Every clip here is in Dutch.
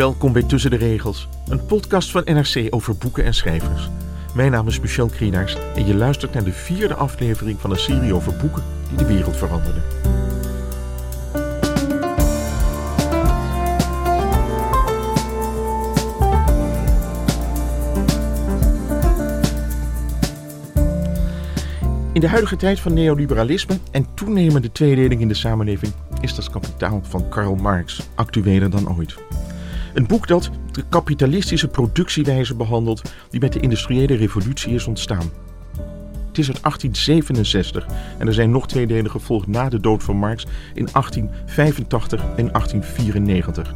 Welkom bij Tussen de Regels, een podcast van NRC over boeken en schrijvers. Mijn naam is Michel Krienaars en je luistert naar de vierde aflevering van een serie over boeken die de wereld veranderden. In de huidige tijd van neoliberalisme en toenemende tweedeling in de samenleving is dat kapitaal van Karl Marx actueler dan ooit. Een boek dat de kapitalistische productiewijze behandelt die met de industriële revolutie is ontstaan. Het is uit 1867 en er zijn nog twee delen gevolgd na de dood van Marx in 1885 en 1894.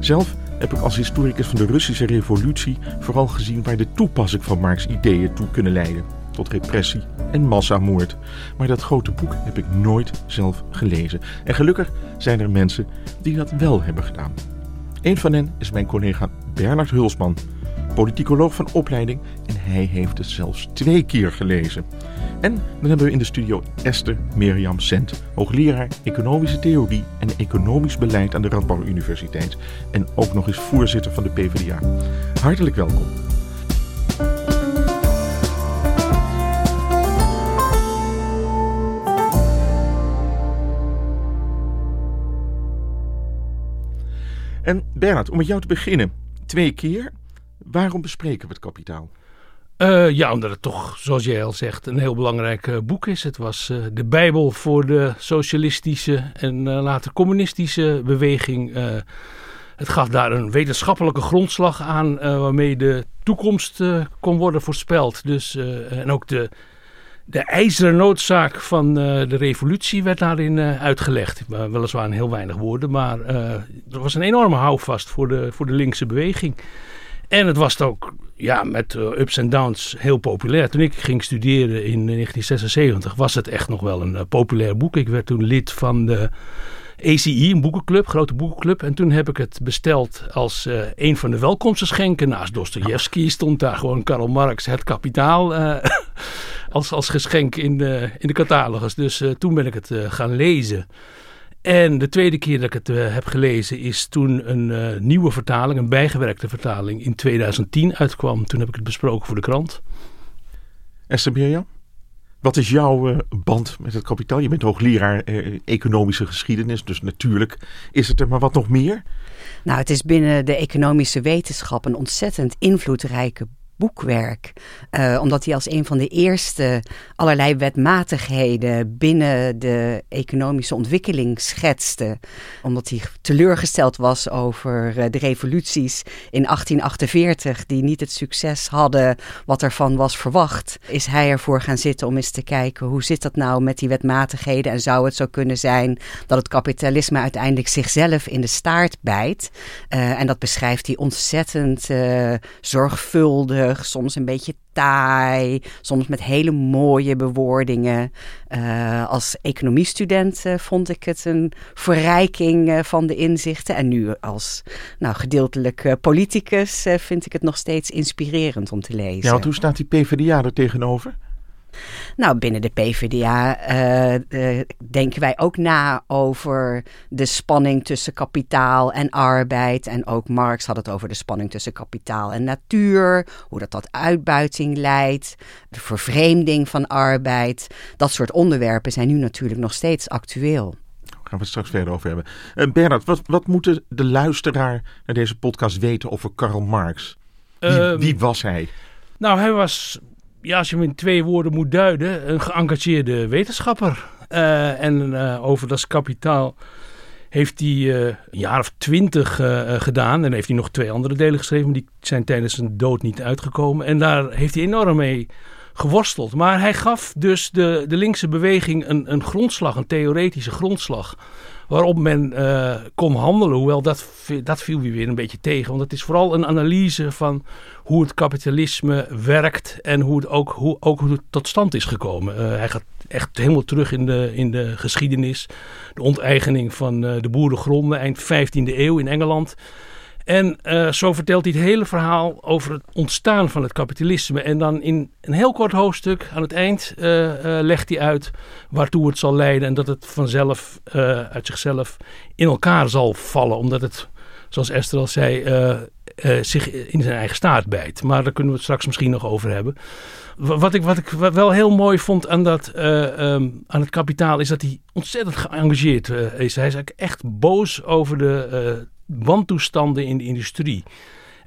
Zelf heb ik als historicus van de Russische revolutie vooral gezien waar de toepassing van Marx' ideeën toe kunnen leiden. Tot repressie en massamoord. Maar dat grote boek heb ik nooit zelf gelezen. En gelukkig zijn er mensen die dat wel hebben gedaan. Een van hen is mijn collega Bernard Hulsman, politicoloog van opleiding en hij heeft het zelfs twee keer gelezen. En dan hebben we in de studio Esther Mirjam Sent, hoogleraar economische theorie en economisch beleid aan de Radboud Universiteit en ook nog eens voorzitter van de PvdA. Hartelijk welkom. En Bernard, om met jou te beginnen. Twee keer. Waarom bespreken we het kapitaal? Uh, ja, omdat het toch, zoals jij al zegt, een heel belangrijk uh, boek is. Het was uh, de Bijbel voor de socialistische en later communistische beweging. het gaf daar een wetenschappelijke grondslag aan waarmee de toekomst kon worden voorspeld. Dus, en ook de, de ijzeren noodzaak van de revolutie werd daarin uitgelegd. weliswaar in heel weinig woorden, maar er was een enorme houvast voor de, voor de linkse beweging. En het was ook ja, met ups en downs heel populair. Toen ik ging studeren in 1976 was het echt nog wel een populair boek. Ik werd toen lid van de ACI, een boekenclub, grote boekenclub. En toen heb ik het besteld als uh, een van de welkomstgeschenken. Naast Dostoevsky stond daar gewoon Karl Marx, Het Kapitaal, als, als geschenk in de, in de catalogus. Dus toen ben ik het gaan lezen. En de tweede keer dat ik het heb gelezen is toen een nieuwe vertaling, een bijgewerkte vertaling, in 2010 uitkwam. Toen heb ik het besproken voor de krant. Esther Mirjam, wat is jouw uh, band met het kapitaal? Je bent hoogleraar economische geschiedenis, dus natuurlijk is het er, maar wat nog meer? Nou, het is binnen de economische wetenschap een ontzettend invloedrijke boekwerk. Uh, omdat hij als een van de eerste allerlei wetmatigheden binnen de economische ontwikkeling schetste. Omdat hij teleurgesteld was over uh, de revoluties in 1848, die niet het succes hadden wat ervan was verwacht. Is hij ervoor gaan zitten om eens te kijken hoe zit dat nou met die wetmatigheden en zou het zo kunnen zijn dat het kapitalisme uiteindelijk zichzelf in de staart bijt. Uh, en dat beschrijft hij ontzettend zorgvuldig soms een beetje taai, soms met hele mooie bewoordingen. Uh, als economiestudent uh, vond ik het een verrijking uh, van de inzichten. En nu als nou, gedeeltelijk politicus vind ik het nog steeds inspirerend om te lezen. Ja, hoe staat die PvdA er tegenover? Nou, binnen de PvdA uh, uh, denken wij ook na over de spanning tussen kapitaal en arbeid. En ook Marx had het over de spanning tussen kapitaal en natuur. Hoe dat tot uitbuiting leidt. De vervreemding van arbeid. Dat soort onderwerpen zijn nu natuurlijk nog steeds actueel. gaan we het straks verder over hebben. Uh, Bernard, wat, wat moet de, luisteraar naar deze podcast weten over Karl Marx? Wie, Ehm, wie was hij? Nou, hij was, ja, als je hem in twee woorden moet duiden, een geëngageerde wetenschapper. Eh, en eh, over dat kapitaal heeft hij eh, een jaar of twintig gedaan. En heeft hij nog twee andere delen geschreven, maar die zijn tijdens zijn dood niet uitgekomen. En daar heeft hij enorm mee geworsteld. Maar hij gaf dus de, de linkse beweging een, een grondslag, een theoretische grondslag. Waarop men eh, kon handelen. Hoewel dat, dat viel weer een beetje tegen. Want het is vooral een analyse van hoe het kapitalisme werkt. En hoe het ook, hoe, ook hoe het tot stand is gekomen. Eh, hij gaat echt helemaal terug in de, in de geschiedenis. De onteigening van eh, de boerengronden eind 15e eeuw in Engeland. En eh, zo vertelt hij het hele verhaal over het ontstaan van het kapitalisme. En dan in een heel kort hoofdstuk aan het eind eh, eh, legt hij uit waartoe het zal leiden. En dat het vanzelf uit zichzelf in elkaar zal vallen. Omdat het, zoals Esther al zei, zich in zijn eigen staart bijt. Maar daar kunnen we het straks misschien nog over hebben. Wa- Wat ik, wat ik wel heel mooi vond aan, dat, eh, ehm, aan het kapitaal is dat hij ontzettend geëngageerd is. Hij is eigenlijk echt boos over de wantoestanden in de industrie.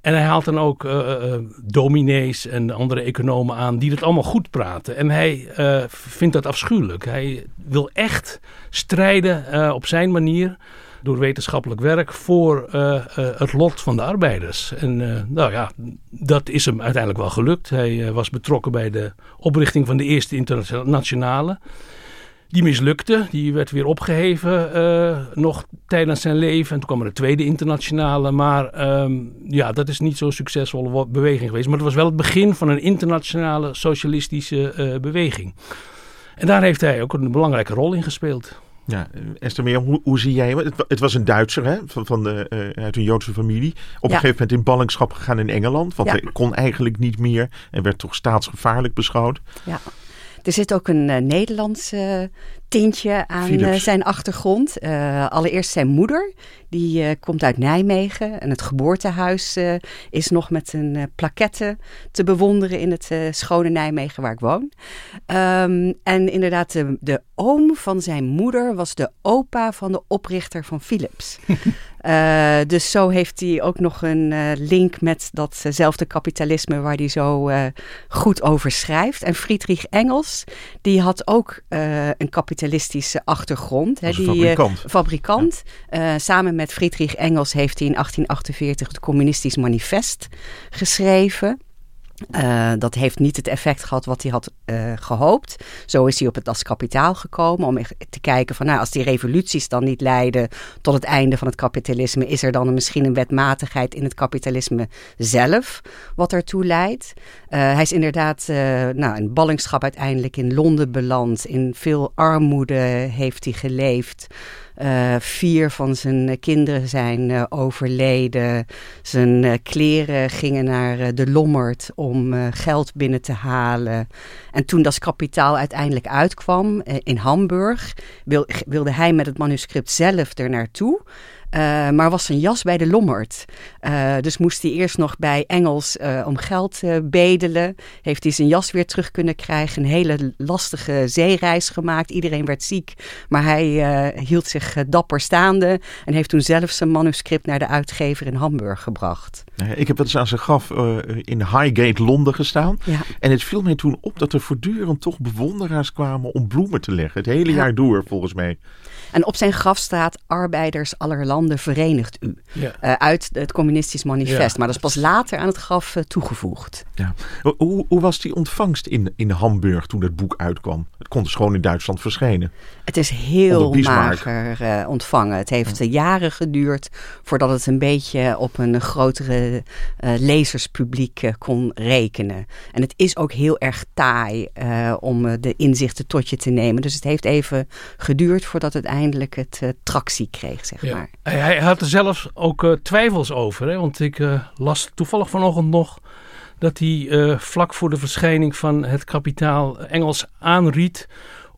En hij haalt dan ook eh, eh, dominees en andere economen aan die dat allemaal goed praten. En hij eh, vindt dat afschuwelijk. Hij wil echt strijden eh, op zijn manier door wetenschappelijk werk voor eh, eh, het lot van de arbeiders. En eh, nou ja, dat is hem uiteindelijk wel gelukt. Hij eh, was betrokken bij de oprichting van de eerste internationale. Die mislukte, die werd weer opgeheven eh, nog tijdens zijn leven. En toen kwam er een tweede internationale. Maar ehm, ja, dat is niet zo'n succesvolle beweging geweest. Maar het was wel het begin van een internationale socialistische eh, beweging. En daar heeft hij ook een belangrijke rol in gespeeld. Ja, Esther Mirjam, hoe, hoe zie jij hem? Het, het was een Duitser hè? Van, van de, eh, uit een Joodse familie. Op een Ja. gegeven moment in ballingschap gegaan in Engeland. Want Ja. hij kon eigenlijk niet meer en werd toch staatsgevaarlijk beschouwd. Er zit ook een eh, Nederlands eh, tintje aan eh, zijn achtergrond. Allereerst zijn moeder, die komt uit Nijmegen. En het geboortehuis eh, is nog met een plaquette te bewonderen in het schone Nijmegen waar ik woon. Ehm, en inderdaad, de, de oom van zijn moeder was de opa van de oprichter van Philips. Eh, dus zo heeft hij ook nog een eh, link met datzelfde kapitalisme waar hij zo eh, goed over schrijft. En Friedrich Engels, die had ook een kapitalistische achtergrond. hè, die, fabrikant. fabrikant. Samen met Friedrich Engels heeft hij in 1848 het Communistisch Manifest geschreven. Eh, dat heeft niet het effect gehad wat hij had eh, gehoopt. Zo is hij op het Das Kapitaal gekomen om te kijken van nou, als die revoluties dan niet leiden tot het einde van het kapitalisme, is er dan misschien een wetmatigheid in het kapitalisme zelf wat ertoe leidt. Eh, hij is inderdaad nou, in ballingschap uiteindelijk in Londen beland. In veel armoede heeft hij geleefd. Uh, vier van zijn kinderen zijn uh, overleden. Zijn kleren gingen naar de Lommerd om geld binnen te halen. En toen dat kapitaal uiteindelijk uitkwam in Hamburg, wil, wilde hij met het manuscript zelf er naartoe. Uh, maar was zijn jas bij de Lommerd. Uh, dus moest hij eerst nog bij Engels uh, om geld bedelen. Heeft hij zijn jas weer terug kunnen krijgen. Een hele lastige zeereis gemaakt. Iedereen werd ziek. Maar hij hield zich dapper staande. En heeft toen zelf zijn manuscript naar de uitgever in Hamburg gebracht. Ik heb wel eens aan zijn graf in Highgate, Londen gestaan. Ja. En het viel mij toen op dat er voortdurend toch bewonderaars kwamen om bloemen te leggen. Het hele jaar door volgens mij. En op zijn graf staat arbeiders aller landen verenigt u. Ja. Uh, uit het communistisch manifest. Ja. Maar dat is pas later aan het graf uh, toegevoegd. Ja. Hoe, hoe, was die ontvangst in, in Hamburg toen het boek uitkwam? Het kon dus gewoon in Duitsland verschijnen. Het is heel mager uh, ontvangen. Het heeft jaren geduurd voordat het een beetje op een grotere lezerspubliek kon rekenen. En het is ook heel erg taai om de inzichten tot je te nemen. Dus het heeft even geduurd voordat het eindelijk het tractie kreeg, zeg ja. maar. Hij, had er zelfs ook uh, twijfels over. Hè? Want ik uh, las toevallig vanochtend nog dat hij vlak voor de verschijning van het kapitaal Engels aanried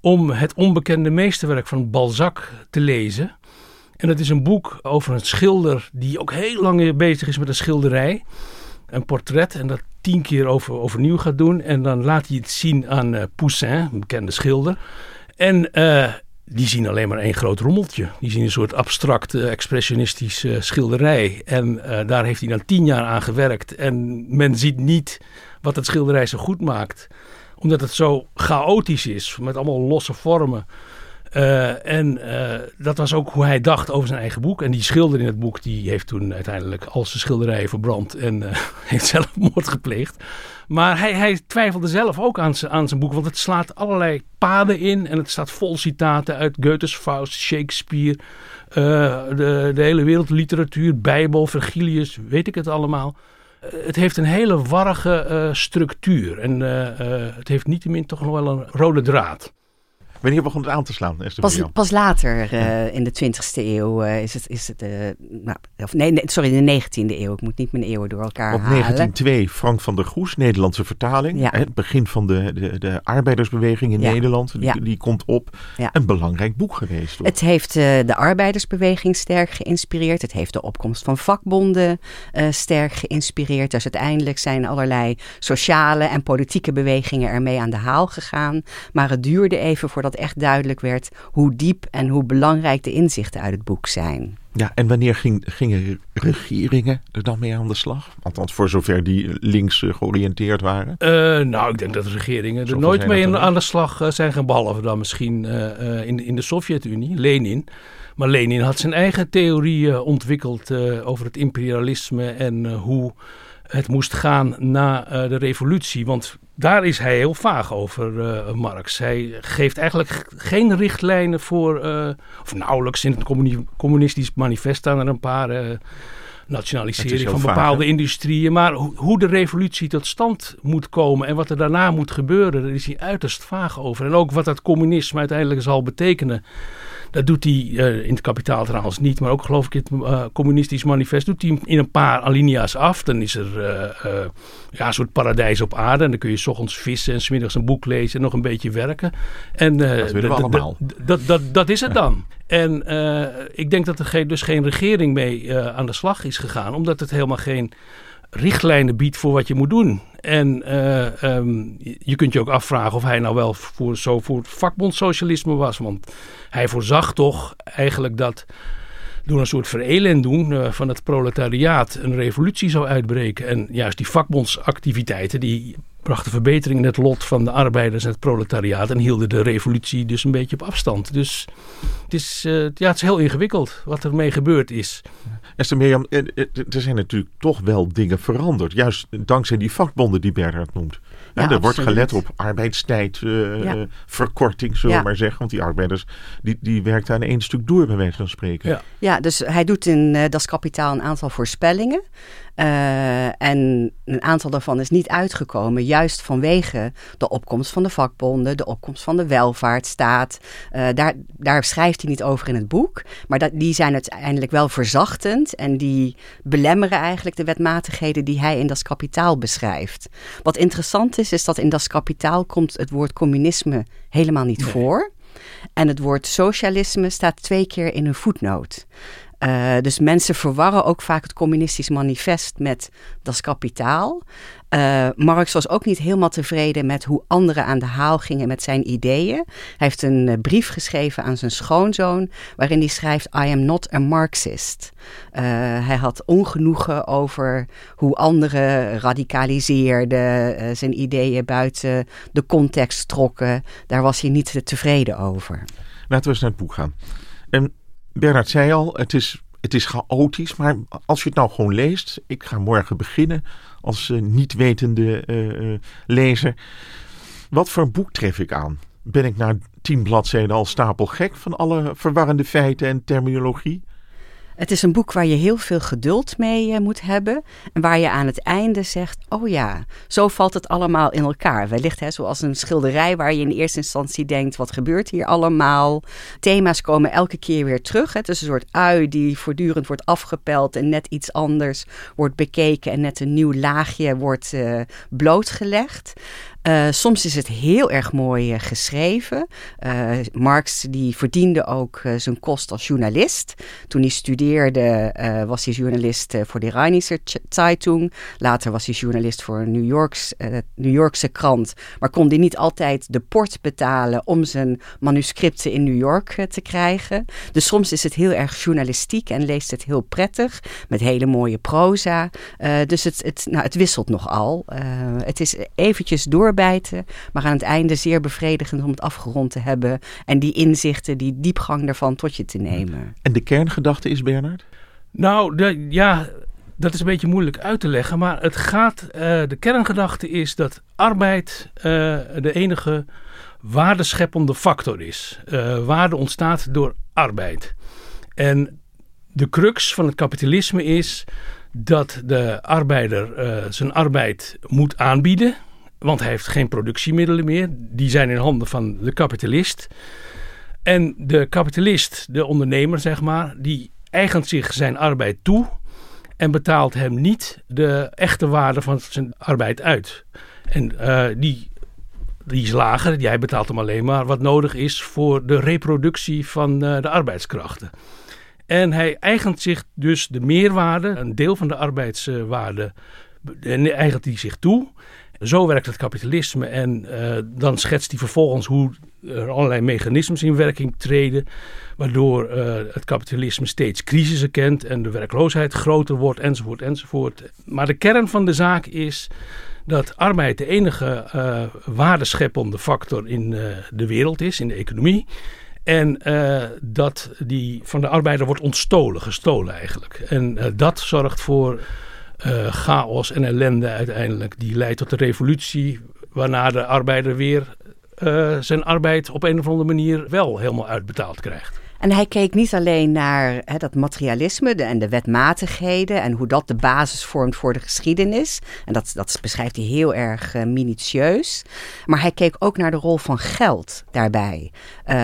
om het onbekende meesterwerk van Balzac te lezen. En dat is een boek over een schilder die ook heel lang bezig is met een schilderij. Een portret en dat tien keer over, overnieuw gaat doen. En dan laat hij het zien aan Poussin, een bekende schilder. En die zien alleen maar één groot rommeltje. Die zien een soort abstracte, expressionistische schilderij. En daar heeft hij dan tien jaar aan gewerkt. En men ziet niet wat het schilderij zo goed maakt. Omdat het zo chaotisch is, met allemaal losse vormen. Uh, en uh, dat was ook hoe hij dacht over zijn eigen boek. En die schilder in het boek, die heeft toen uiteindelijk al zijn schilderijen verbrand en heeft zelfmoord gepleegd. Maar hij, hij twijfelde zelf ook aan zijn, aan zijn boek, want het slaat allerlei paden in. En het staat vol citaten uit Goethe's Faust, Shakespeare, de, de hele wereldliteratuur, Bijbel, Virgilius, weet ik het allemaal het heeft een hele warrige uh, structuur. En het heeft niettemin toch nog wel een rode draad. Wanneer begon het aan te slaan? Pas, pas later uh, in de 20e eeuw uh, is het. Is het uh, nou, of nee, nee, sorry, in de 19e eeuw. Ik moet niet mijn eeuwen door elkaar Op halen. 1902, Frank van der Goes, Nederlandse vertaling. Ja. Het begin van de, de, de arbeidersbeweging in Ja. Nederland. Die, Ja. die komt op. Een belangrijk boek geweest. Het heeft eh, de arbeidersbeweging sterk geïnspireerd. Het heeft de opkomst van vakbonden eh, sterk geïnspireerd. Dus uiteindelijk zijn allerlei sociale en politieke bewegingen ermee aan de haal gegaan. Maar het duurde even voordat echt duidelijk werd hoe diep en hoe belangrijk de inzichten uit het boek zijn. Ja, en wanneer ging, gingen regeringen er dan mee aan de slag? Althans, voor zover die links eh, georiënteerd waren. Eh, nou, ik denk dat de regeringen er nooit mee aan, aan de slag eh, zijn gaan, behalve dan misschien eh, eh, in, in de Sovjet-Unie, Lenin. Maar Lenin had zijn eigen theorieën ontwikkeld eh, over het imperialisme en eh, hoe het moest gaan na eh, de revolutie. Want daar is hij heel vaag over, eh, Marx. Hij geeft eigenlijk geen richtlijnen voor, eh, of nauwelijks in het communi- communistisch manifest staan er een paar. Nationalisering van bepaalde industrieën. Maar ho- hoe de revolutie tot stand moet komen en wat er daarna moet gebeuren, daar is hij uiterst vaag over. En ook wat dat communisme uiteindelijk zal betekenen. Dat doet hij eh, in het kapitaal trouwens niet, maar ook geloof ik in het eh, communistisch manifest doet hij in een paar alinea's af. Dan is er eh, ja, een soort paradijs op aarde en dan kun je 's ochtends vissen en 's middags een boek lezen en nog een beetje werken. En, Dat willen we d- d- allemaal. d- Dat, dat, dat is het dan. En eh, ik denk dat er geen, dus geen regering mee eh, aan de slag is gegaan, omdat het helemaal geen richtlijnen biedt voor wat je moet doen. En eh, ehm, je- kunt je ook afvragen of hij nou wel voor, zo voor vakbondsocialisme was. Want hij voorzag toch eigenlijk dat door een soort verelend doen van het proletariaat een revolutie zou uitbreken. En juist die vakbondsactiviteiten die brachten verbetering in het lot van de arbeiders en het proletariaat en hielden de revolutie dus een beetje op afstand. Dus het is, eh, ja, het is heel ingewikkeld wat ermee gebeurd is. Esther Mirjam, eh, eh, er zijn natuurlijk toch wel dingen veranderd. Juist dankzij die vakbonden die Bernhard noemt. Ja, Ja, er wordt gelet op arbeidstijdverkorting, Ja. eh, verkorting, zullen we Ja. maar zeggen. Want die arbeiders die, die werkten aan één stuk door, bij wijze van spreken. Ja. Ja, dus hij doet in eh Das Kapitaal een aantal voorspellingen. Eh, en een aantal daarvan is niet uitgekomen, juist vanwege de opkomst van de vakbonden, de opkomst van de welvaartsstaat. Eh, daar, daar schrijft hij niet over in het boek, maar dat, die zijn uiteindelijk wel verzachtend en die belemmeren eigenlijk de wetmatigheden die hij in Das Kapitaal beschrijft. Wat interessant is, is dat in Das Kapitaal komt het woord communisme helemaal niet Nee. voor. En het woord socialisme staat twee keer in een voetnoot. Eh, dus mensen verwarren ook vaak het communistisch manifest met Das Kapitaal. Eh, Marx was ook niet helemaal tevreden met hoe anderen aan de haal gingen met zijn ideeën. Hij heeft een eh, brief geschreven aan zijn schoonzoon, waarin hij schrijft: I am not a Marxist. Hij had ongenoegen over hoe anderen radicaliseerden, zijn ideeën buiten de context trokken. Daar was hij niet tevreden over. Laten we eens naar het boek gaan. En Bernard zei al, het is, het is chaotisch, maar als je het nou gewoon leest, ik ga morgen beginnen als eh, niet wetende eh, eh, lezer. Wat voor boek tref ik aan? Ben ik na tien bladzijden al stapelgek van alle verwarrende feiten en terminologie? Het is een boek waar je heel veel geduld mee eh, moet hebben. En waar je aan het einde zegt: Oh ja, zo valt het allemaal in elkaar. Wellicht hè, zoals een schilderij waar je in eerste instantie denkt: Wat gebeurt hier allemaal? Thema's komen elke keer weer terug. hè. Het is een soort ui die voortdurend wordt afgepeld en net iets anders wordt bekeken en net een nieuw laagje wordt eh, blootgelegd. Uh, soms is het heel erg mooi uh, geschreven. Uh, Marx die verdiende ook zijn kost als journalist. Toen hij studeerde was hij journalist voor de Rheinische Zeitung. Later was hij journalist voor een New, Yorks, New Yorkse krant. Maar kon hij niet altijd de port betalen om zijn manuscripten in New York te krijgen. Dus soms is het heel erg journalistiek en leest het heel prettig. Met hele mooie proza. dus het, het, nou, het wisselt nogal. het is eventjes door doorbijten, maar aan het einde zeer bevredigend om het afgerond te hebben en die inzichten, die diepgang daarvan tot je te nemen. En de kerngedachte is, Bernard? Nou, de, ja, dat is een beetje moeilijk uit te leggen, maar het gaat, uh, de kerngedachte is dat arbeid uh, de enige waardescheppende factor is. Uh, waarde ontstaat door arbeid. En de crux van het kapitalisme is dat de arbeider zijn arbeid moet aanbieden. Want hij heeft geen productiemiddelen meer. Die zijn in handen van de kapitalist. En de kapitalist, de ondernemer zeg maar, die eigent zich zijn arbeid toe en betaalt hem niet de echte waarde van zijn arbeid uit. En uh, die, die is lager, jij betaalt hem alleen maar wat nodig is voor de reproductie van uh, de arbeidskrachten. En hij eigent zich dus de meerwaarde, een deel van de arbeidswaarde, eigent hij zich toe. Zo werkt het kapitalisme en uh, dan schetst hij vervolgens hoe er allerlei mechanismes in werking treden, waardoor uh, het kapitalisme steeds crisissen kent en de werkloosheid groter wordt, enzovoort, enzovoort. Maar de kern van de zaak is dat arbeid de enige uh, waardescheppende factor in de wereld is, in de economie. En dat die van de arbeider wordt ontstolen, gestolen eigenlijk. En dat zorgt voor uh, chaos en ellende uiteindelijk. Die leidt tot de revolutie, waarna de arbeider weer uh, zijn arbeid op een of andere manier wel helemaal uitbetaald krijgt. En hij keek niet alleen naar dat materialisme en de wetmatigheden en hoe dat de basis vormt voor de geschiedenis. En dat, dat beschrijft hij heel erg uh, minutieus. Maar hij keek ook naar de rol van geld daarbij.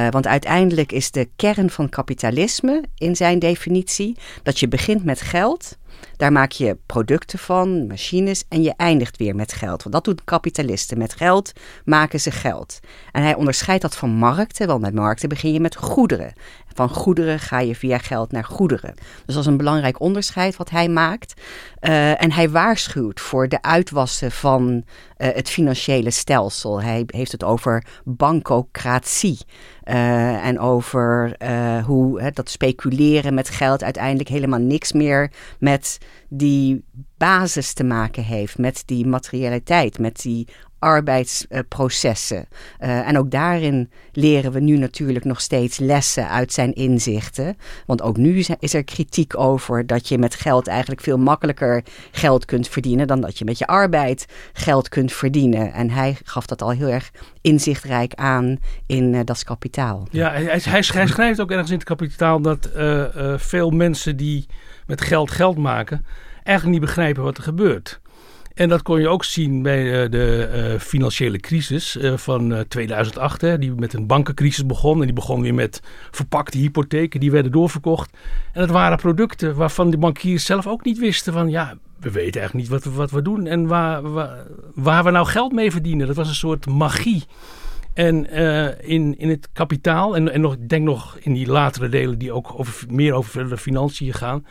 Want uiteindelijk is de kern van kapitalisme in zijn definitie dat je begint met geld. Daar maak je producten van, machines en je eindigt weer met geld. Want dat doen kapitalisten. Met geld maken ze geld. En hij onderscheidt dat van markten, want met markten begin je met goederen. Van goederen ga je via geld naar goederen. Dus dat is een belangrijk onderscheid wat hij maakt. Uh, en hij waarschuwt voor de uitwassen van het financiële stelsel. Hij heeft het over bankocratie. Uh, en over hoe dat speculeren met geld uiteindelijk helemaal niks meer met die basis te maken heeft, met die materialiteit, met die arbeidsprocessen. Uh, en ook daarin leren we nu natuurlijk nog steeds lessen uit zijn inzichten. Want ook nu is er kritiek over dat je met geld eigenlijk veel makkelijker geld kunt verdienen dan dat je met je arbeid geld kunt verdienen. En hij gaf dat al heel erg inzichtrijk aan in uh, Das Kapitaal. Ja, hij, hij, schrijft ook ergens in het kapitaal dat uh, veel mensen die met geld geld maken eigenlijk niet begrijpen wat er gebeurt. En dat kon je ook zien bij uh, de uh, financiële crisis uh, van 2008, hè, die met een bankencrisis begon. En die begon weer met verpakte hypotheken, die werden doorverkocht. En dat waren producten waarvan de bankiers zelf ook niet wisten van, ja, we weten eigenlijk niet wat we, wat we doen en waar, waar, waar we nou geld mee verdienen. Dat was een soort magie. En in, in het kapitaal, en, en nog, ik denk nog in die latere delen die ook over, meer over de financiën gaan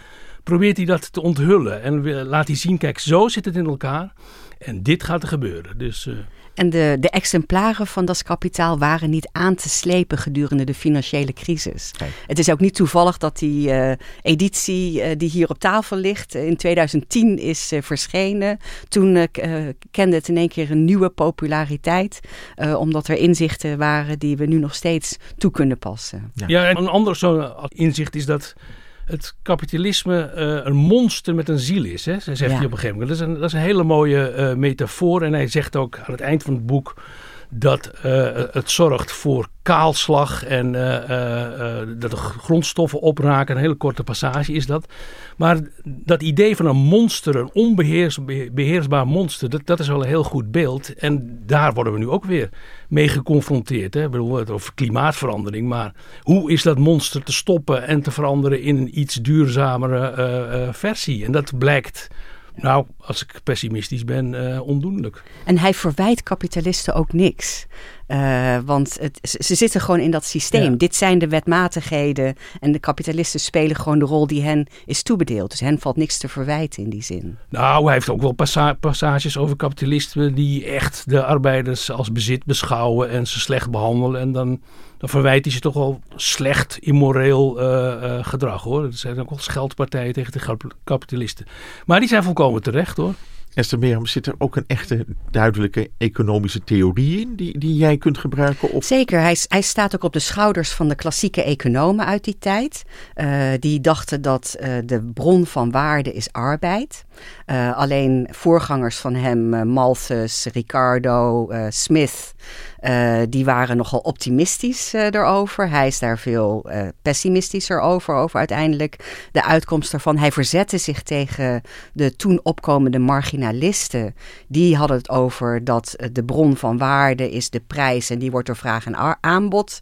probeert hij dat te onthullen. En laat hij zien, kijk, zo zit het in elkaar. En dit gaat er gebeuren. Dus, uh... En de, de exemplaren van dat kapitaal waren niet aan te slepen gedurende de financiële crisis. Kijk. Het is ook niet toevallig dat die uh, editie uh, die hier op tafel ligt in 2010 is verschenen. Toen kende het in één keer een nieuwe populariteit. omdat er inzichten waren die we nu nog steeds toe kunnen passen. Ja, ja en een ander zo'n inzicht is dat het kapitalisme uh, een monster met een ziel is. Hè? Zegt ja. hij op een gegeven moment. Dat is een, dat is een hele mooie uh, metafoor. En hij zegt ook aan het eind van het boek dat uh, het zorgt voor kaalslag en uh, uh, dat de grondstoffen opraken. Een hele korte passage is dat. Maar dat idee van een monster, een onbeheersbaar monster, dat, dat is wel een heel goed beeld. En daar worden we nu ook weer mee geconfronteerd. Hè? Bedoel, over klimaatverandering. Maar hoe is dat monster te stoppen en te veranderen in een iets duurzamere versie? En dat blijkt Nou, als ik pessimistisch ben, uh, ondoenlijk. En hij verwijt kapitalisten ook niks. Uh, want het, ze zitten gewoon in dat systeem. Dit zijn de wetmatigheden. En de kapitalisten spelen gewoon de rol die hen is toebedeeld. Dus hen valt niks te verwijten in die zin. Nou, hij heeft ook wel passa passages over kapitalisten die echt de arbeiders als bezit beschouwen en ze slecht behandelen. En dan, dan verwijt hij ze toch wel slecht, immoreel uh, gedrag hoor. Dat zijn ook wel scheldpartijen tegen de kapitalisten. Maar die zijn volkomen terecht hoor. Esther Meeram, zit er ook een echte duidelijke economische theorie in die, die jij kunt gebruiken? Of... Zeker, hij, hij staat ook op de schouders van de klassieke economen uit die tijd. Uh, die dachten dat uh, de bron van waarde is arbeid. Uh, alleen voorgangers van hem, Malthus, Ricardo, Smith, uh, die waren nogal optimistisch uh, erover. Hij is daar veel uh, pessimistischer over, over uiteindelijk de uitkomst ervan. Hij verzette zich tegen de toen opkomende marginalisten. Die hadden het over dat de bron van waarde is de prijs en die wordt door vraag en aanbod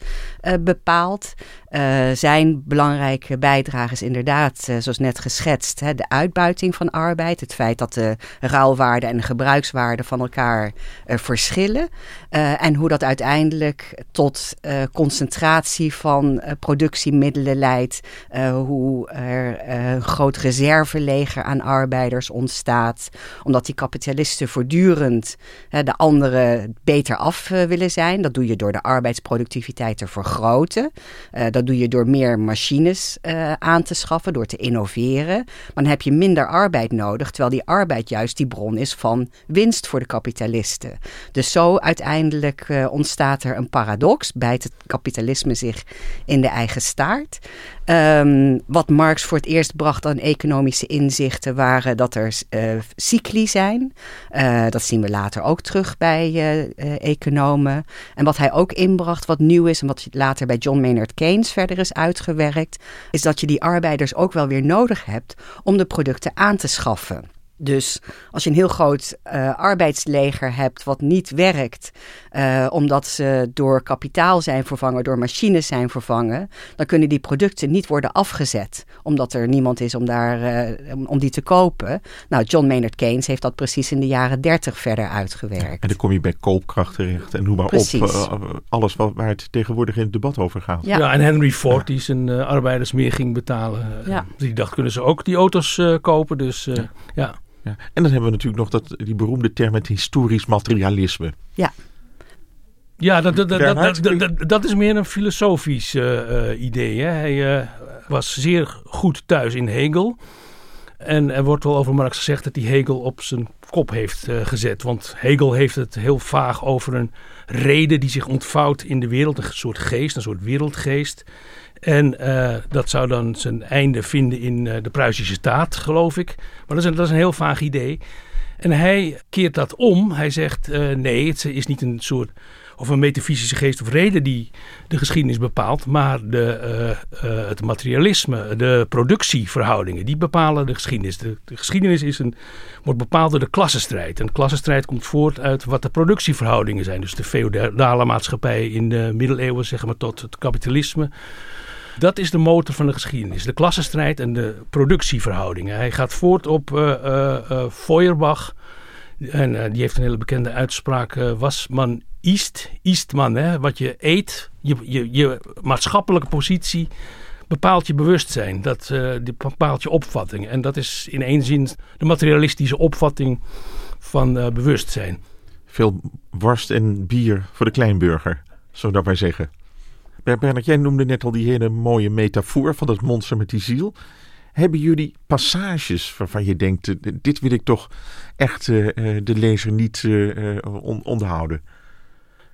bepaald. Uh, zijn belangrijke bijdrage is inderdaad, uh, zoals net geschetst, hè, de uitbuiting van arbeid. Het feit dat de ruilwaarde en de gebruikswaarde van elkaar uh, verschillen. en hoe dat uiteindelijk tot concentratie van productiemiddelen leidt. hoe er een groot reserveleger aan arbeiders ontstaat. Omdat die kapitalisten voortdurend de anderen beter af willen zijn. Dat doe je door de arbeidsproductiviteit te vergroten. dat doe je door meer machines uh, aan te schaffen, door te innoveren. Maar dan heb je minder arbeid nodig, terwijl die arbeid juist die bron is van winst voor de kapitalisten. Dus zo uiteindelijk uh, ontstaat er een paradox, bijt het kapitalisme zich in de eigen staart. Um, wat Marx voor het eerst bracht aan economische inzichten waren dat er uh, cycli zijn. Dat zien we later ook terug bij economen. En wat hij ook inbracht, wat nieuw is en wat later bij John Maynard Keynes verder is uitgewerkt, is dat je die arbeiders ook wel weer nodig hebt om de producten aan te schaffen. Dus als je een heel groot uh, arbeidsleger hebt wat niet werkt, uh, omdat ze door kapitaal zijn vervangen, door machines zijn vervangen, dan kunnen die producten niet worden afgezet, omdat er niemand is om, daar, uh, om die te kopen. Nou, John Maynard Keynes heeft dat precies in de jaren dertig verder uitgewerkt. En dan kom je bij koopkracht terecht en noem maar precies. op, alles wat, waar het tegenwoordig in het debat over gaat. Ja, ja en Henry Ford die zijn arbeiders meer ging betalen. Ja. Die dacht, kunnen ze ook die auto's kopen, dus ja. Ja. En dan hebben we natuurlijk nog dat, die beroemde term het historisch materialisme. Ja. Ja, dat, dat, dat, dat, dat is meer een filosofisch uh, idee. Hè. Hij uh, was zeer goed thuis in Hegel. En er wordt wel over Marx gezegd dat hij Hegel op zijn kop heeft uh, gezet. Want Hegel heeft het heel vaag over een reden die zich ontvouwt in de wereld. Een soort geest, een soort wereldgeest. En uh, dat zou dan zijn einde vinden in uh, de Pruisische staat, geloof ik. Maar dat is, een, dat is een heel vaag idee. En hij keert dat om. Hij zegt: nee, het is niet een soort. Of een metafysische geest of reden die de geschiedenis bepaalt. maar de, het materialisme, de productieverhoudingen, die bepalen de geschiedenis. De, de, geschiedenis is een, wordt bepaald door de klassenstrijd. En de klassenstrijd komt voort uit wat de productieverhoudingen zijn. Dus de feodale maatschappij in de middeleeuwen, zeg maar, tot het kapitalisme. Dat is de motor van de geschiedenis. De klassenstrijd en de productieverhoudingen. Hij gaat voort op uh, Feuerbach. En die heeft een hele bekende uitspraak. was man east, Eastman. Hè? Wat je eet, je, je, je maatschappelijke positie bepaalt je bewustzijn. Dat die bepaalt je opvatting. En dat is in één zin de materialistische opvatting van bewustzijn. Veel worst en bier voor de kleinburger, zo dat wij zeggen. Bernard, jij noemde net al die hele mooie metafoor van dat monster met die ziel. Hebben jullie passages waarvan je denkt, eh, dit wil ik toch echt de lezer niet on onderhouden?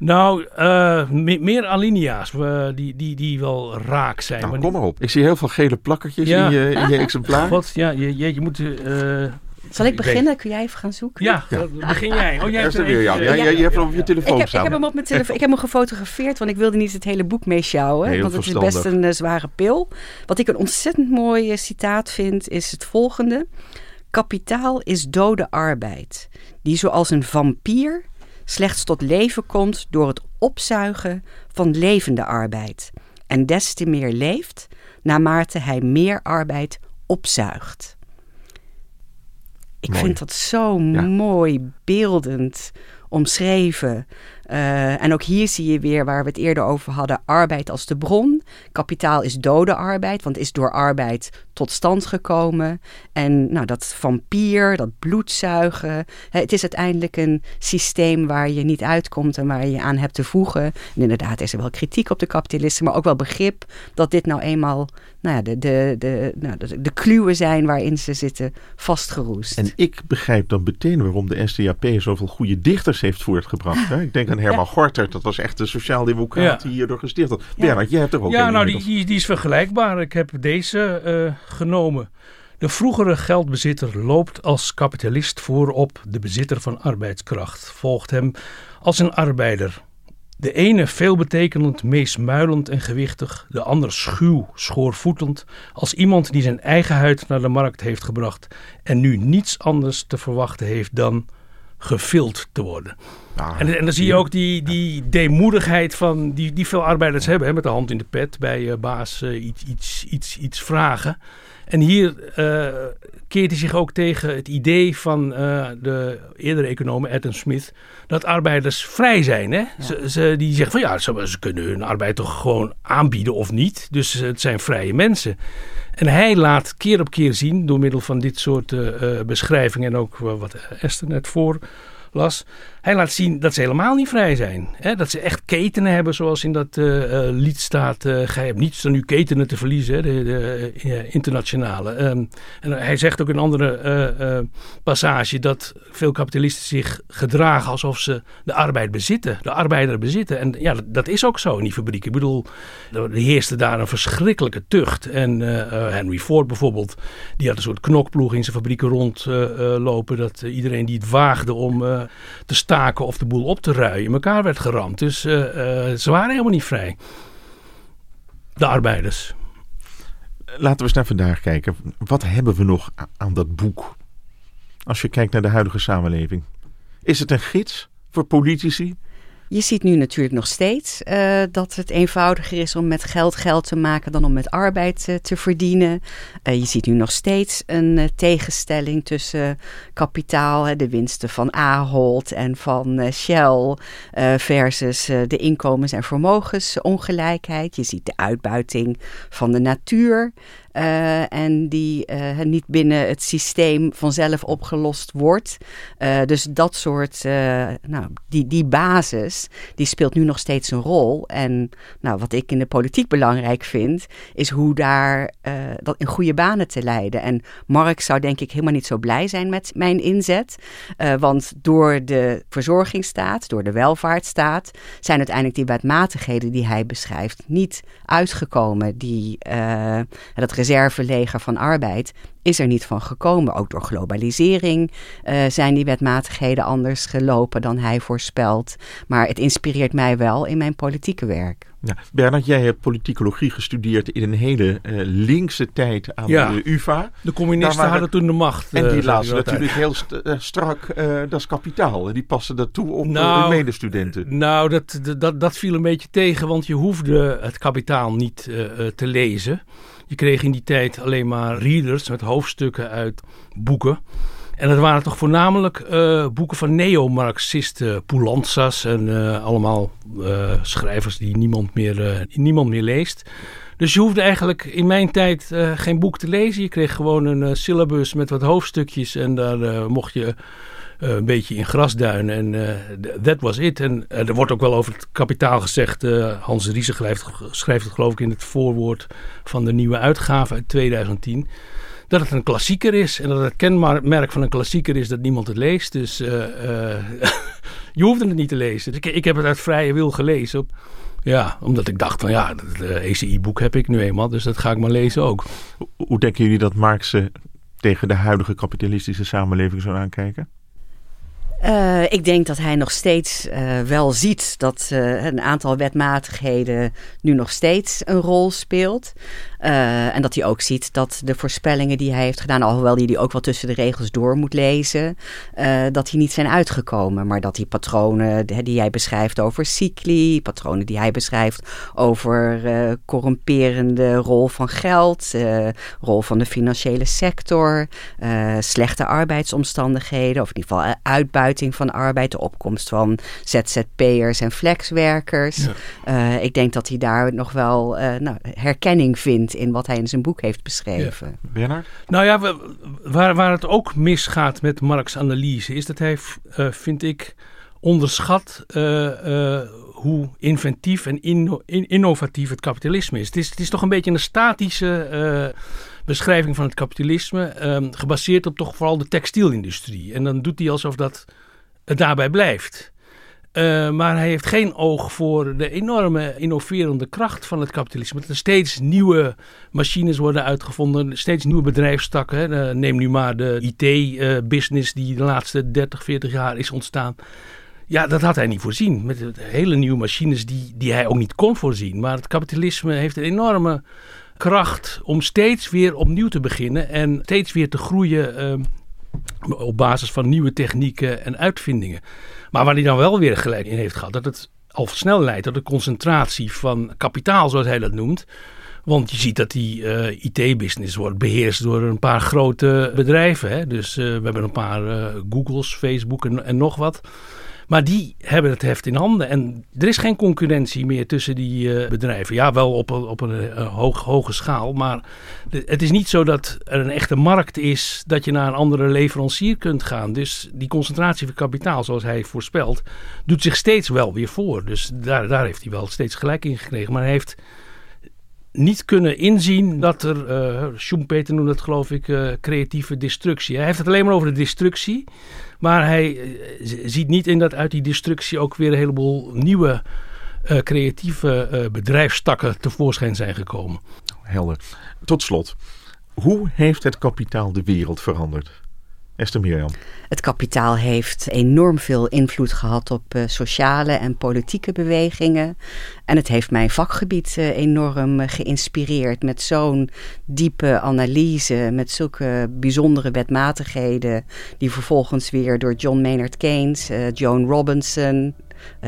Nou, uh, meer alinea's die, die, die wel raak zijn. Nou, kom maar op. Ik zie heel veel gele plakkertjes in, je, in je exemplaar. God, ja, je, je, je moet... Zal ik beginnen? Kun jij even gaan zoeken? Ja, begin jij. Oh, jij hebt weer jou. Ja, je hebt hem op je telefoon ik heb, ik heb hem op mijn telefoon. Ik heb hem gefotografeerd, want ik wilde niet het hele boek meesjouwen. Nee, want het is best een uh, zware pil. Wat ik een ontzettend mooi uh, citaat vind, is het volgende. Kapitaal is dode arbeid, die zoals een vampier slechts tot leven komt door het opzuigen van levende arbeid. En des te meer leeft, naarmate hij meer arbeid opzuigt. Ik Mooi. vind dat zo Ja. mooi, beeldend omschreven. Eh, en ook hier zie je weer waar we het eerder over hadden: arbeid als de bron. Kapitaal is dode arbeid, want is door arbeid tot stand gekomen. En nou, dat vampier, dat bloedzuigen. het is uiteindelijk een systeem waar je niet uitkomt en waar je aan hebt te voegen. En inderdaad is er wel kritiek op de kapitalisten, maar ook wel begrip dat dit nou eenmaal nou ja, de, de, de, nou, de kluwen zijn waarin ze zitten vastgeroest. En ik begrijp dan meteen waarom de SDAP zoveel goede dichters heeft voortgebracht. Hè? Ik denk aan Herman Gorter, dat was echt een sociaaldemocraat die hierdoor gesticht had. Bernard, jij hebt er ook Ja, een nou, die, die is vergelijkbaar. Ik heb deze eh, genomen. De vroegere geldbezitter loopt als kapitalist voorop de bezitter van arbeidskracht. Volgt hem als een arbeider. De ene veelbetekenend, meesmuilend en gewichtig. De ander schuw, schoorvoetend. Als iemand die zijn eigen huid naar de markt heeft gebracht. En nu niets anders te verwachten heeft dan gevild te worden. Ah, En, en dan zie je ook die, die deemoedigheid van die, die veel arbeiders hebben, hè, met de hand in de pet bij eh, baas eh, iets, iets, iets, iets vragen. En hier eh, keert hij zich ook tegen het idee van eh, de eerdere econoom Adam Smith dat arbeiders vrij zijn. Hè? Ze, ze, die zeggen van ja, ze, ze kunnen hun arbeid toch gewoon aanbieden of niet. Dus het zijn vrije mensen. En hij laat keer op keer zien, door middel van dit soort beschrijvingen en ook wat Esther net voor las. Hij laat zien dat ze helemaal niet vrij zijn. Hè? Dat ze echt ketenen hebben, zoals in dat eh, lied staat. eh gij hebt niets dan uw ketenen te verliezen, hè? de, de internationale. Ehm, en hij zegt ook in een andere passage dat veel kapitalisten zich gedragen alsof ze de arbeid bezitten, de arbeider bezitten. En ja, dat, dat is ook zo in die fabriek. Ik bedoel, er heerste daar een verschrikkelijke tucht. En Henry Ford bijvoorbeeld, die had een soort knokploeg in zijn fabrieken rondlopen. dat iedereen die het waagde om te staken of de boel op te ruien, in elkaar werd geramd. Dus eh, eh, ze waren helemaal niet vrij. De arbeiders. Laten we eens naar vandaag kijken. Wat hebben we nog aan dat boek? Als je kijkt naar de huidige samenleving. Is het een gids voor politici? Je ziet nu natuurlijk nog steeds eh, dat het eenvoudiger is om met geld geld te maken dan om met arbeid eh, te verdienen. Eh, je ziet nu nog steeds een tegenstelling tussen kapitaal, de winsten van Ahold en van Shell, versus de inkomens- en vermogensongelijkheid. Je ziet de uitbuiting van de natuur. Eh, en die eh, niet binnen het systeem vanzelf opgelost wordt. Eh, dus dat soort, nou, die, die basis, die speelt nu nog steeds een rol. En nou, wat ik in de politiek belangrijk vind, is hoe daar dat in goede banen te leiden. En Mark zou denk ik helemaal niet zo blij zijn met mijn inzet. Want door de verzorgingsstaat, door de welvaartsstaat, zijn uiteindelijk die wetmatigheden die hij beschrijft niet uitgekomen. Die, dat reserveleger van arbeid is er niet van gekomen. Ook door globalisering eh, zijn die wetmatigheden anders gelopen dan hij voorspelt. Maar het inspireert mij wel in mijn politieke werk. Ja, Bernard, jij hebt politicologie gestudeerd in een hele eh, linkse tijd aan Ja. de UvA. De communisten waren- hadden toen de macht. En die zei lazen natuurlijk heel st- strak, eh, dat is kapitaal. En die passen dat toe op Nou, hun medestudenten. Nou, dat, dat, dat viel een beetje tegen, want je hoefde het kapitaal niet eh, eh, te lezen. Je kreeg in die tijd alleen maar readers met hoofdstukken uit boeken. En dat waren toch voornamelijk eh, boeken van neo-Marxisten, Poulantzas en eh, allemaal eh, schrijvers die niemand meer, niemand meer leest. Dus je hoefde eigenlijk in mijn tijd geen boek te lezen. Je kreeg gewoon een syllabus met wat hoofdstukjes en daar mocht je een beetje in grasduinen. En eh, th- that was it. En eh, er wordt ook wel over het kapitaal gezegd. eh, Hans Riese schrijft, schrijft het geloof ik in het voorwoord van de nieuwe uitgave uit 2010. Dat het een klassieker is. En dat het kenmerk van een klassieker is dat niemand het leest. Dus eh, eh, je hoefde het niet te lezen. Dus ik, ik heb het uit vrije wil gelezen. Op, ja, omdat ik dacht van ja, het eh, ECI-boek heb ik nu eenmaal. Dus dat ga ik maar lezen ook. Hoe- denken jullie dat Marx eh, tegen de huidige kapitalistische samenleving zou aankijken? Eh, ik denk dat hij nog steeds eh, wel ziet dat eh, een aantal wetmatigheden nu nog steeds een rol speelt. Uh, en dat hij ook ziet dat de voorspellingen die hij heeft gedaan, alhoewel hij die ook wel tussen de regels door moet lezen, uh, dat die niet zijn uitgekomen. Maar dat die patronen die hij beschrijft over cycli, patronen die hij beschrijft over uh, corrumperende rol van geld, rol van de financiële sector, slechte arbeidsomstandigheden, of in ieder geval uitbuiting van arbeid, de opkomst van ZZP'ers en flexwerkers. Ja. ik denk dat hij daar nog wel nou, herkenning vindt in wat hij in zijn boek heeft beschreven. Ja. Nou ja, waar, waar het ook misgaat met Marx' analyse is dat hij, uh, vind ik, onderschat uh, uh, hoe inventief en inno in innovatief het kapitalisme is. Het, is. het is toch een beetje een statische beschrijving van het kapitalisme, um, gebaseerd op toch vooral de textielindustrie. En dan doet hij alsof dat het daarbij blijft. Uh, maar hij heeft geen oog voor de enorme innoverende kracht van het kapitalisme. Dat er steeds nieuwe machines worden uitgevonden, steeds nieuwe bedrijfstakken. Uh, neem nu maar de IT-business die de laatste 30, 40 jaar is ontstaan. Ja, dat had hij niet voorzien. Met hele nieuwe machines die, die hij ook niet kon voorzien. Maar het kapitalisme heeft een enorme kracht om steeds weer opnieuw te beginnen en steeds weer te groeien ehm, op basis van nieuwe technieken en uitvindingen. Maar waar hij dan wel weer gelijk in heeft gehad, dat het al snel leidt tot de concentratie van kapitaal, zoals hij dat noemt. Want je ziet dat die uh, IT-business wordt beheerst door een paar grote bedrijven. Hè? Dus uh, we hebben een paar uh, Googles, Facebook en, en nog wat. Maar die hebben het heft in handen. En er is geen concurrentie meer tussen die uh, bedrijven. Ja, wel op, op een uh, hoog, hoge schaal. Maar het is niet zo dat er een echte markt is dat je naar een andere leverancier kunt gaan. Dus die concentratie van kapitaal, zoals hij voorspelt, doet zich steeds wel weer voor. Dus daar, daar heeft hij wel steeds gelijk in gekregen. Maar hij heeft niet kunnen inzien dat er, uh, Schumpeter noemde het geloof ik, uh, creatieve destructie. Hij heeft het alleen maar over de destructie. Maar hij uh, ziet niet in dat uit die destructie ook weer een heleboel nieuwe creatieve bedrijfstakken tevoorschijn zijn gekomen. Helder. Tot slot, hoe heeft het kapitaal de wereld veranderd? Esther Mirjam. Het kapitaal heeft enorm veel invloed gehad op uh, sociale en politieke bewegingen. En het heeft mijn vakgebied uh, enorm uh, geïnspireerd met zo'n diepe analyse, met zulke bijzondere wetmatigheden, die vervolgens weer door John Maynard Keynes, Joan Robinson,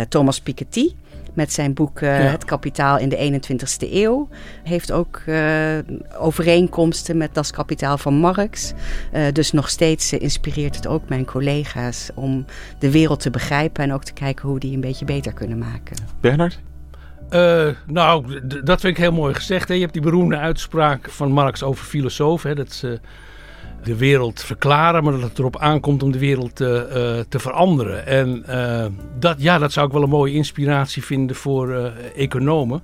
Thomas Piketty met zijn boek uh, ja. Het Kapitaal in de 21ste eeuw. Heeft ook uh, overeenkomsten met Das Kapitaal van Marx. Uh, dus nog steeds inspireert het ook mijn collega's om de wereld te begrijpen en ook te kijken hoe die een beetje beter kunnen maken. Bernard? nou, dat vind ik heel mooi gezegd. Hè. Je hebt die beroemde uitspraak van Marx over filosofen. Dat de wereld verklaren, maar dat het erop aankomt om de wereld te, uh, te veranderen. En uh, dat, ja, dat zou ik wel een mooie inspiratie vinden voor economen.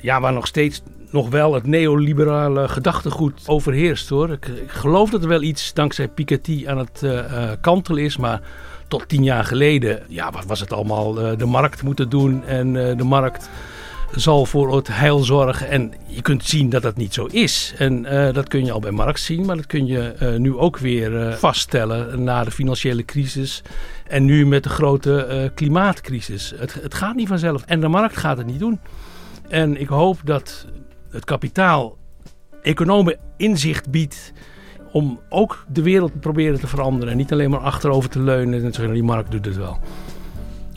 Ja, waar nog steeds nog wel het neoliberale gedachtegoed overheerst hoor. Ik, ik geloof dat er wel iets dankzij Piketty aan het kantelen is, maar tot tien jaar geleden ja, wat was het allemaal de markt moeten doen en de markt zal voor het heil zorgen. En je kunt zien dat dat niet zo is. En uh, dat kun je al bij Marx zien, maar dat kun je uh, nu ook weer uh, vaststellen na de financiële crisis. En nu met de grote klimaatcrisis. Het, het gaat niet vanzelf. En de markt gaat het niet doen. En ik hoop dat het kapitaal economen inzicht biedt om ook de wereld te proberen te veranderen. En niet alleen maar achterover te leunen en te zeggen, die markt doet het wel.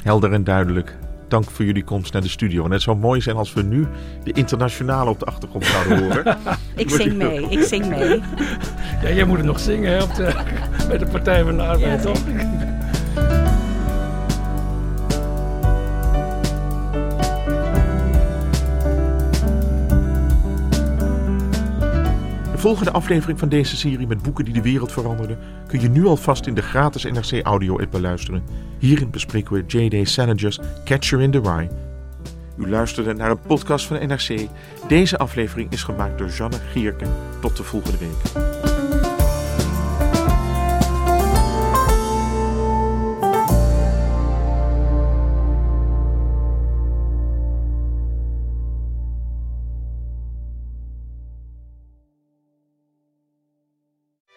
Helder en duidelijk dank voor jullie komst naar de studio. En het zou mooi zijn als we nu de internationale op de achtergrond zouden horen. ik zing mee, ik zing mee. Ja, jij moet het nog zingen hè, op de, bij de Partij van de Arbeid, ja, toch? Volgende aflevering van deze serie met boeken die de wereld veranderden kun je nu alvast in de gratis NRC Audio app beluisteren. Hierin bespreken we J.D. Salinger's Catcher in the Rye. U luisterde naar een podcast van NRC. Deze aflevering is gemaakt door Janne Gierke. Tot de volgende week.